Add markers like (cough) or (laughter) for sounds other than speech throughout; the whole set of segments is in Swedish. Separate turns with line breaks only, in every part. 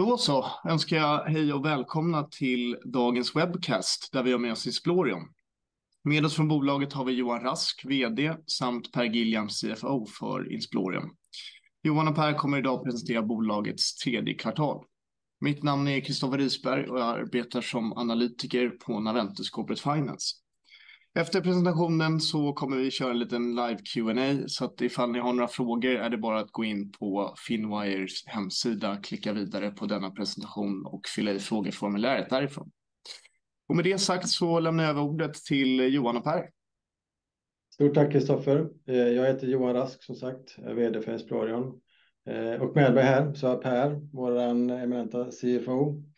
Då så önskar jag hej och välkomna till dagens webcast där vi har med oss Explorion. Med oss från bolaget har vi Johan Rask, vd, samt Per Gilliam, CFO för Insplorion. Johan och Per kommer idag presentera bolagets tredje kvartal. Mitt namn är Kristoffer Risberg och jag arbetar som analytiker på Naventus Corporate Finance. Efter presentationen så kommer vi köra en liten live Q&A så att ifall ni har några frågor är det bara att gå in på Finwires hemsida, klicka vidare på denna presentation och fylla i frågeformuläret därifrån. Och med det sagt så lämnar jag över ordet till Johan och Per.
Stort tack Kristoffer. Eh, jag heter Johan Rask som sagt, jag är vd för Explorion. Eh, och med mig här så är Per, vår eminenta CFO.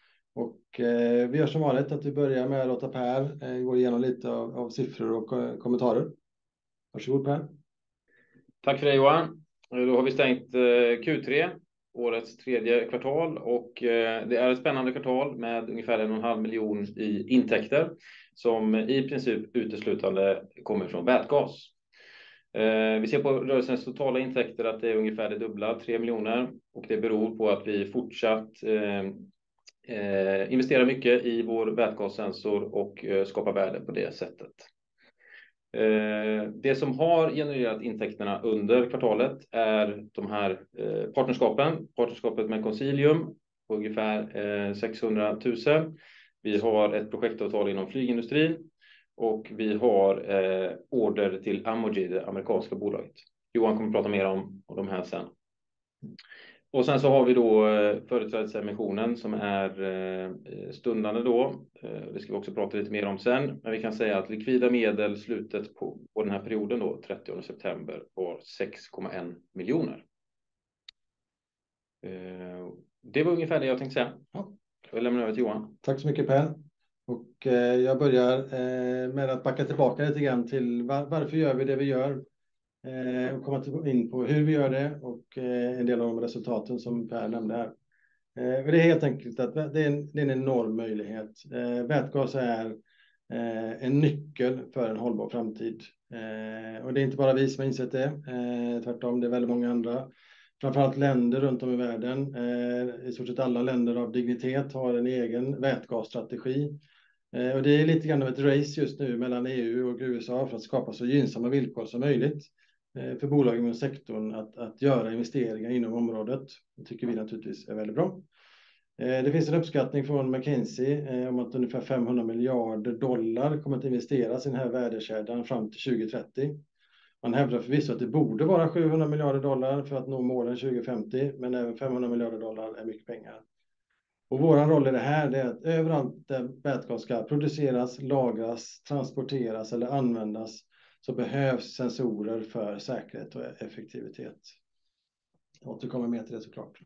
Och eh, vi gör som vanligt att vi börjar med att låta Per eh, gå igenom lite av siffror och eh, kommentarer. Varsågod Per.
Tack för det Johan. Då har vi stängt Q3, årets tredje kvartal och det är ett spännande kvartal med ungefär en och en halv miljon i intäkter som i princip uteslutande kommer från vätgas. Vi ser på rörelsens totala intäkter att det är ungefär det dubbla, tre miljoner och det beror på att vi fortsatt Eh, investerar mycket i vår vätgassensor och eh, skapar värde på det sättet. Eh, det som har genererat intäkterna under kvartalet är de här partnerskapen, partnerskapet med Consilium på ungefär 600 000. Vi har ett projektavtal inom flygindustrin och vi har order till Amogy, det amerikanska bolaget. Johan kommer att prata mer om de här sen. Och sen så har vi då företrädesemissionen som är stundande då. Det ska vi också prata lite mer om sen, men vi kan säga att likvida medel slutet på den här perioden då, 30 september, var 6,1 miljoner. Det var ungefär det jag tänkte säga. Jag lämnar över till Johan.
Tack så mycket Per. Och jag börjar med att backa tillbaka lite grann till varför gör vi det vi gör? Eh, och komma in på hur vi gör det och eh, en del av de resultaten som Per nämnde här. Eh, det är helt enkelt att det är en enorm möjlighet. Eh, vätgas är en nyckel för en hållbar framtid. Och det är inte bara vi som har insett det. Tvärtom, det är väldigt många andra, framför allt länder runt om i världen. I stort sett alla länder av dignitet har en egen vätgasstrategi. Och det är lite grann av ett race just nu mellan EU och USA för att skapa så gynnsamma villkor som möjligt Eh, för bolagen inom sektorn att göra investeringar inom området. Det tycker vi naturligtvis är väldigt bra. Eh, det finns en uppskattning från McKinsey eh, om att ungefär $500 miljarder dollar kommer att investeras i den här värdekedjan fram till 2030. Man hävdar förvisso att det borde vara $700 miljarder dollar för att nå målen 2050, men även $500 miljarder dollar är mycket pengar. Vår roll i det här är att överallt där vätgas ska produceras, lagras, transporteras eller användas så behövs sensorer för säkerhet och effektivitet. Jag återkommer mer till det såklart.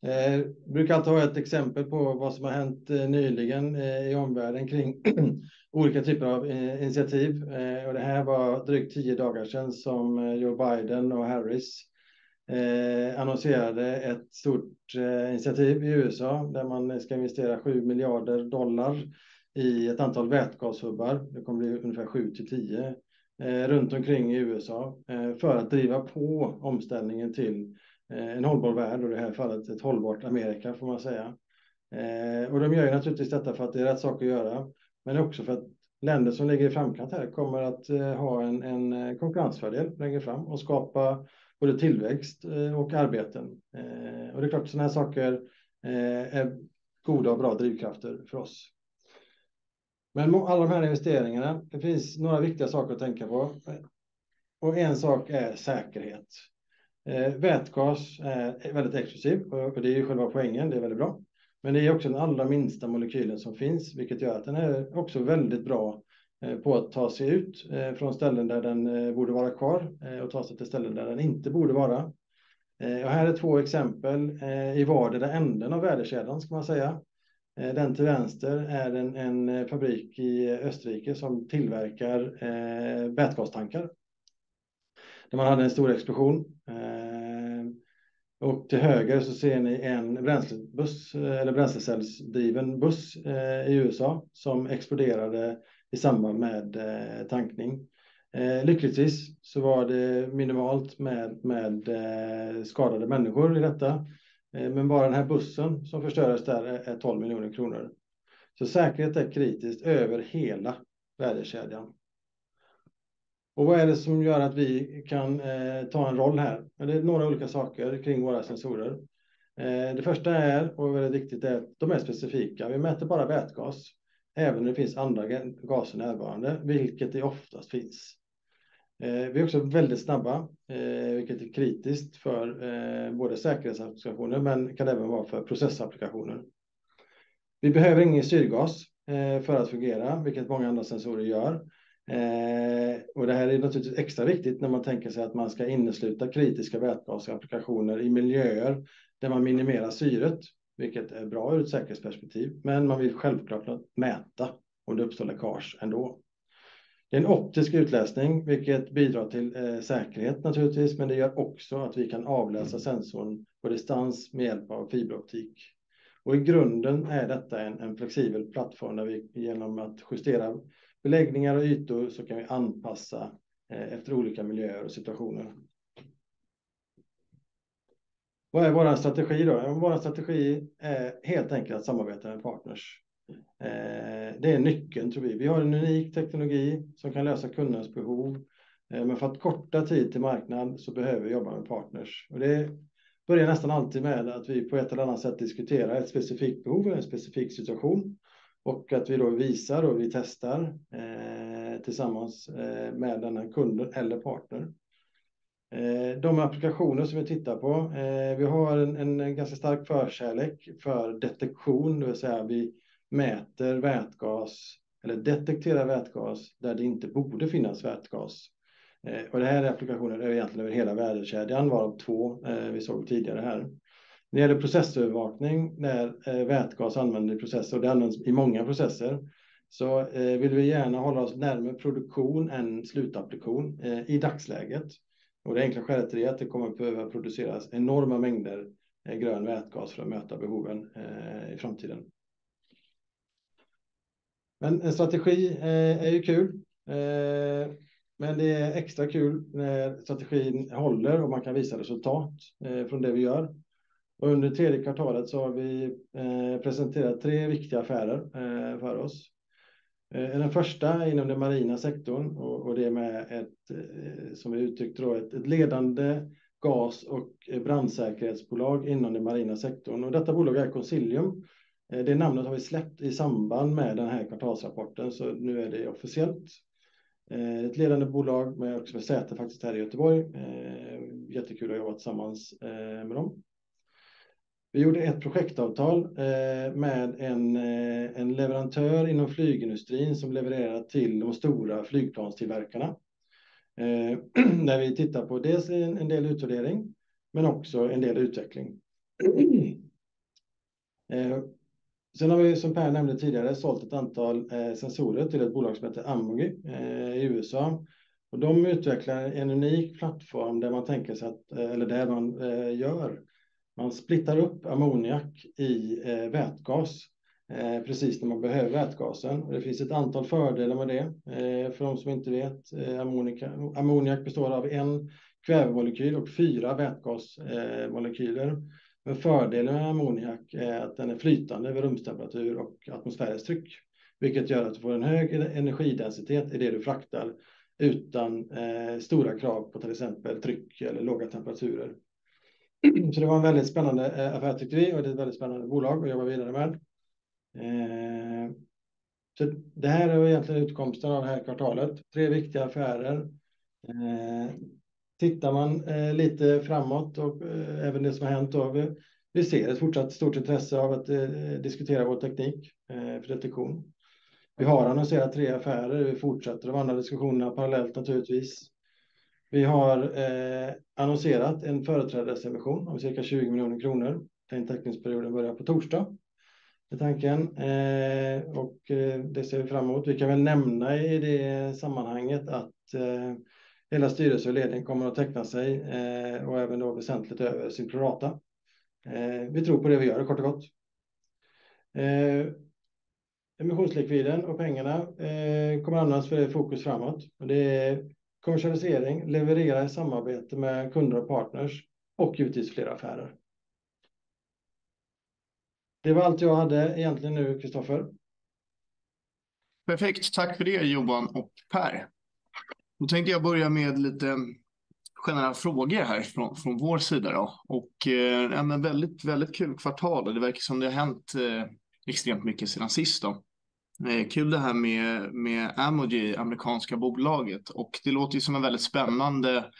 Jag brukar alltid ha ett exempel på vad som har hänt eh, nyligen eh, i omvärlden kring (clears throat) olika typer av initiativ. Det här var drygt tio dagar sedan som Joe Biden och Harris annonserade ett stort initiativ i USA där man ska investera $7 miljarder dollar i ett antal vätgashubbar. Det kommer bli ungefär 7 till 10. Eh, runt omkring i USA eh, för att driva på omställningen till eh, en hållbar värld och i det här fallet ett hållbart Amerika får man säga. De gör ju naturligtvis detta för att det är rätt sak att göra, men också för att länder som ligger i framkant här kommer att ha en konkurrensfördel längre fram och skapa både tillväxt och arbeten. Det är klart att sådana här saker är goda och bra drivkrafter för oss. Men alla de här investeringarna, det finns några viktiga saker att tänka på. Och En sak är säkerhet. Eh, vätgas är väldigt exklusiv och det är ju själva poängen, det är väldigt bra. Men det är också den allra minsta molekylen som finns, vilket gör att den är också väldigt bra eh, på att ta sig ut eh, från ställen där den borde vara kvar och ta sig till ställen där den inte borde vara. Här är två exempel i vardera änden av värdekedjan ska man säga. Eh, den till vänster är en eh, fabrik i Österrike som tillverkar eh, vätgastankar. Där man hade en stor explosion. Till höger så ser ni en bränslebuss eller bränslecellsdriven buss i USA som exploderade i samband med tankning. Lyckligtvis så var det minimalt med skadade människor i detta. Eh, men bara den här bussen som förstördes där är 12 miljoner kronor. Så säkerhet är kritiskt över hela värdekedjan. Och vad är det som gör att vi kan eh, ta en roll här? Det är några olika saker kring våra sensorer. Eh, det första är, och väldigt viktigt, är att de är specifika. Vi mäter bara vätgas, även när det finns andra gaser närvarande, vilket det oftast finns. Eh, vi är också väldigt snabba, eh, vilket är kritiskt för eh, både säkerhetsapplikationer, men kan även vara för processapplikationer. Vi behöver ingen syrgas för att fungera, vilket många andra sensorer gör. Och det här är naturligtvis extra viktigt när man tänker sig att man ska innesluta kritiska vätgasapplikationer i miljöer där man minimerar syret, vilket är bra ur ett säkerhetsperspektiv. Men man vill självklart mäta om det uppstår läckage ändå. Det är en optisk utläsning, vilket bidrar till säkerhet naturligtvis, men det gör också att vi kan avläsa sensorn på distans med hjälp av fiberoptik. Och i grunden är detta en flexibel plattform där vi genom att justera beläggningar och ytor så kan vi anpassa efter olika miljöer och situationer. Vad är vår strategi då? Vår strategi är helt enkelt att samarbeta med partners. Eh, det är nyckeln tror vi. Vi har en unik teknologi som kan lösa kundens behov, eh, men för att korta tid till marknad så behöver vi jobba med partners. Och det börjar nästan alltid med att vi på ett eller annat sätt diskuterar ett specifikt behov eller en specifik situation och att vi då visar och vi testar eh, tillsammans med den här kunden eller partner. De applikationer som vi tittar på, vi har en ganska stark förkärlek för detektion, det vill säga vi mäter vätgas eller detekterar vätgas där det inte borde finnas vätgas. Eh, och det här är applikationer egentligen över hela värdekedjan, varav två eh, vi såg tidigare här. När det gäller processövervakning, när eh, vätgas används i processer och det används i många processer, så vill vi gärna hålla oss närmare produktion än slutapplikation i dagsläget. Och det enkla skälet till det är att det kommer att behöva produceras enorma mängder grön vätgas för att möta behoven i framtiden. Men en strategi eh, är ju kul, eh, men det är extra kul när strategin håller och man kan visa resultat eh, från det vi gör. Under tredje kvartalet så har vi presenterat tre viktiga affärer för oss. Den första är inom den marina sektorn och det är med ett, som vi uttryckte då, ett ledande gas- och brandsäkerhetsbolag inom den marina sektorn. Detta bolag är Consilium. Eh, det namnet har vi släppt i samband med den här kvartalsrapporten, så nu är det officiellt. Eh, ett ledande bolag med också säte faktiskt här i Göteborg. Eh, jättekul att jobba tillsammans med dem. Vi gjorde ett projektavtal med en leverantör inom flygindustrin som levererar till de stora flygplanstillverkarna. (clears throat) Där vi tittar på dels en del utvärdering, men också en del utveckling. (clears throat) Sen har vi, som Per nämnde tidigare, sålt ett antal eh, sensorer till ett bolag som heter Amogy eh, i USA. De utvecklar en unik plattform där man tänker sig att, eh, eller där man gör, man splittar upp ammoniak i vätgas precis när man behöver vätgasen. Det finns ett antal fördelar med det. För de som inte vet, ammoniak består av en kvävemolekyl och fyra vätgasmolekyler. Men fördelen med ammoniak är att den är flytande vid rumstemperatur och atmosfäriskt tryck, vilket gör att du får en hög energidensitet i det du fraktar utan stora krav på till exempel tryck eller låga temperaturer. Så det var en väldigt spännande affär tyckte vi och det är ett väldigt spännande bolag att jobba vidare med. Så det här är egentligen utkomsten av det här kvartalet. Tre viktiga affärer. Tittar man eh, lite framåt och eh, även det som har hänt då, vi ser ett fortsatt stort intresse av att eh, diskutera vår teknik för detektion. Vi har annonserat tre affärer, vi fortsätter de andra diskussionerna parallellt naturligtvis. Vi har annonserat en företrädesemission om cirka 20 miljoner kronor. Den teckningsperioden börjar på torsdag. Det är tanken och det ser vi fram emot. Vi kan väl nämna i det sammanhanget att hela styrelse och ledning kommer att teckna sig eh, och även då väsentligt över sin prorata. Eh, Vi tror på det vi gör, kort och gott. Eh, emissionslikviden och pengarna eh, kommer användas för det fokus framåt. Det är kommersialisering, leverera i samarbete med kunder och partners och givetvis fler affärer. det var allt jag hade egentligen nu, Kristoffer.
Perfekt, tack för det Johan och Per. Då tänkte jag börja med lite generella frågor här från, från vår sida. Då. Och eh, men väldigt, väldigt kul kvartal och det verkar som det har hänt eh, extremt mycket sedan sist. Då. Eh, kul det här med, med Amogy, amerikanska bolaget. Och det låter ju som en väldigt spännande,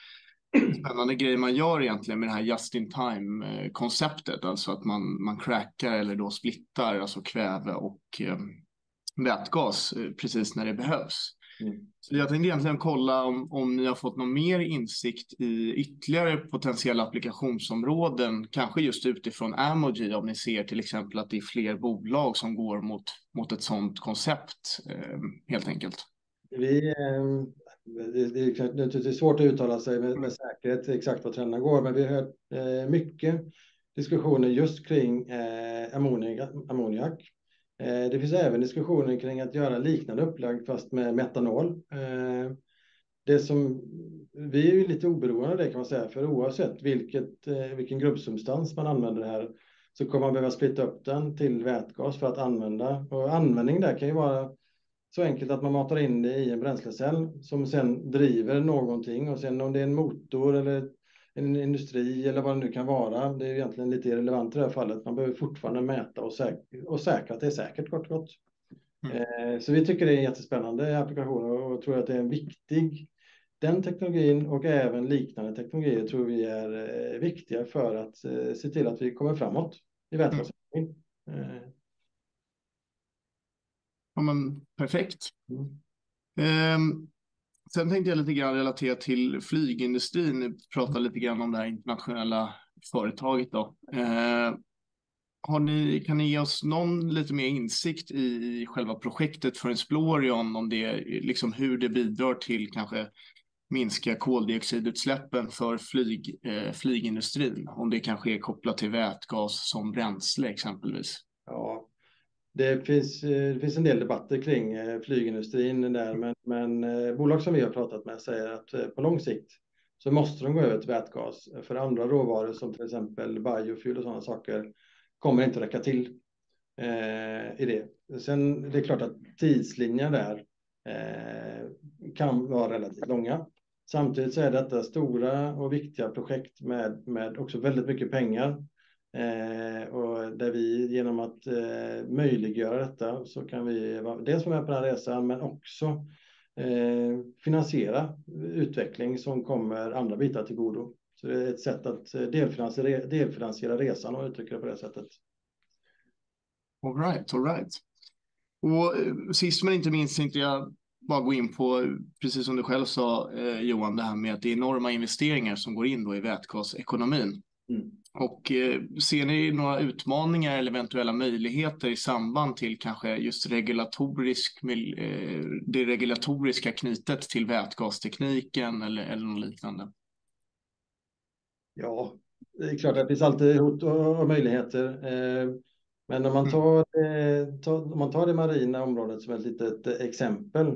spännande grej man gör egentligen med det här just in time eh, konceptet. Alltså att man, man crackar eller då splittar alltså kväve och eh, vätgas eh, precis när det behövs. Mm. Så jag tänkte egentligen kolla om, om ni har fått någon mer insikt i ytterligare potentiella applikationsområden, kanske just utifrån Amoji, om ni ser till exempel att det är fler bolag som går mot, mot ett sådant koncept eh, helt enkelt.
Vi, eh, det, är naturligtvis svårt att uttala sig med, med säkerhet exakt vad trenderna går, men vi har hört eh, mycket diskussioner just kring eh, ammoniak Eh, det finns även diskussioner kring att göra liknande upplagd fast med metanol. Eh, det som, vi är ju lite oberoende av det kan man säga, för oavsett vilket, eh, vilken gruppsubstans man använder här så kommer man behöva splitta upp den till vätgas för att använda. Och användning där kan ju vara så enkelt att man matar in det i en bränslecell som sedan driver någonting och sen om det är en motor eller en industri eller vad det nu kan vara. Det är egentligen lite irrelevant i det här fallet. Man behöver fortfarande mäta och, säk och säkra att det är säkert kort och gott. Mm. Eh, så vi tycker det är en jättespännande applikation och tror att det är en viktig den teknologin och även liknande teknologier tror vi är eh, viktiga för att eh, se till att vi kommer framåt i vätgasteknologin. Mm.
Ja, men perfekt. Mm. Um, Sen tänkte jag lite grann relatera till flygindustrin, prata lite grann om det här internationella företaget då. Eh, har ni, kan ni ge oss någon lite mer insikt i själva projektet för Explorion, om det, liksom hur det bidrar till kanske minska koldioxidutsläppen för flyg, eh, flygindustrin, om det kanske är kopplat till vätgas som bränsle exempelvis?
Ja, det finns, eh, det finns en del debatter kring eh, flygindustrin där, men, men eh, bolag som vi har pratat med säger att på lång sikt så måste de gå över till vätgas. För andra råvaror som till exempel biofuel och sådana saker kommer inte räcka till eh, i det. Sen det är klart att tidslinjen där eh, kan vara relativt långa. Samtidigt så är detta stora och viktiga projekt med, med också väldigt mycket pengar Eh, och där vi genom att eh, möjliggöra detta så kan vi dels vara med på den här resan men också eh, finansiera utveckling som kommer andra bitar till godo. Så det är ett sätt att eh, delfinansiera, delfinansiera resan och uttrycka det på det sättet.
All right, all right. Och eh, sist men inte minst tänkte jag bara gå in på, precis som du själv sa eh, Johan, det här med att det är enorma investeringar som går in då i vätgasekonomin. Mm. Och eh, ser ni några utmaningar eller eventuella möjligheter i samband till kanske just regulatorisk, eh, det regulatoriska knutet till vätgastekniken eller, eller något liknande?
Ja, det är klart att det finns alltid hot och möjligheter. Eh, men om man mm. tar, om man tar det marina området som ett litet exempel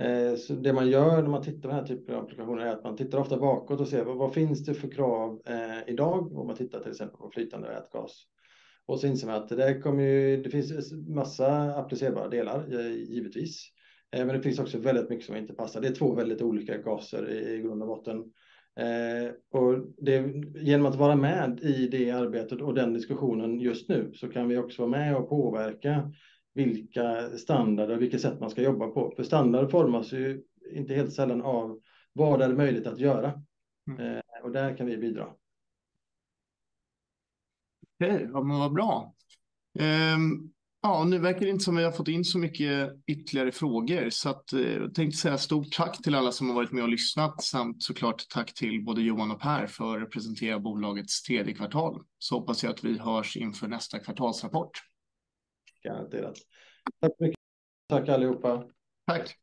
Eh, så det man gör när man tittar på den här typen av applikationer är att man tittar ofta bakåt och ser vad, vad finns det för krav eh, idag om man tittar till exempel på flytande vätgas. Och så inser man att det, där kommer ju, det finns massa applicerbara delar eh, givetvis. Eh, men det finns också väldigt mycket som inte passar. Det är två väldigt olika gaser i, i grund och botten. Eh, och det, genom att vara med i det arbetet och den diskussionen just nu så kan vi också vara med och påverka vilka standarder och vilket sätt man ska jobba på. För standard formas ju inte helt sällan av vad är det möjligt att göra. Mm. Eh, och där kan vi bidra.
Okej, okay, ja, men vad bra. Um, ja, nu verkar det inte som vi har fått in så mycket ytterligare frågor, så att, eh, jag tänkte säga stort tack till alla som har varit med och lyssnat samt såklart tack till både Johan och Per för att presentera bolagets tredje kvartal. Så hoppas jag att vi hörs inför nästa kvartalsrapport.
Garanterat. Tack så mycket. Tack allihopa.
Tack.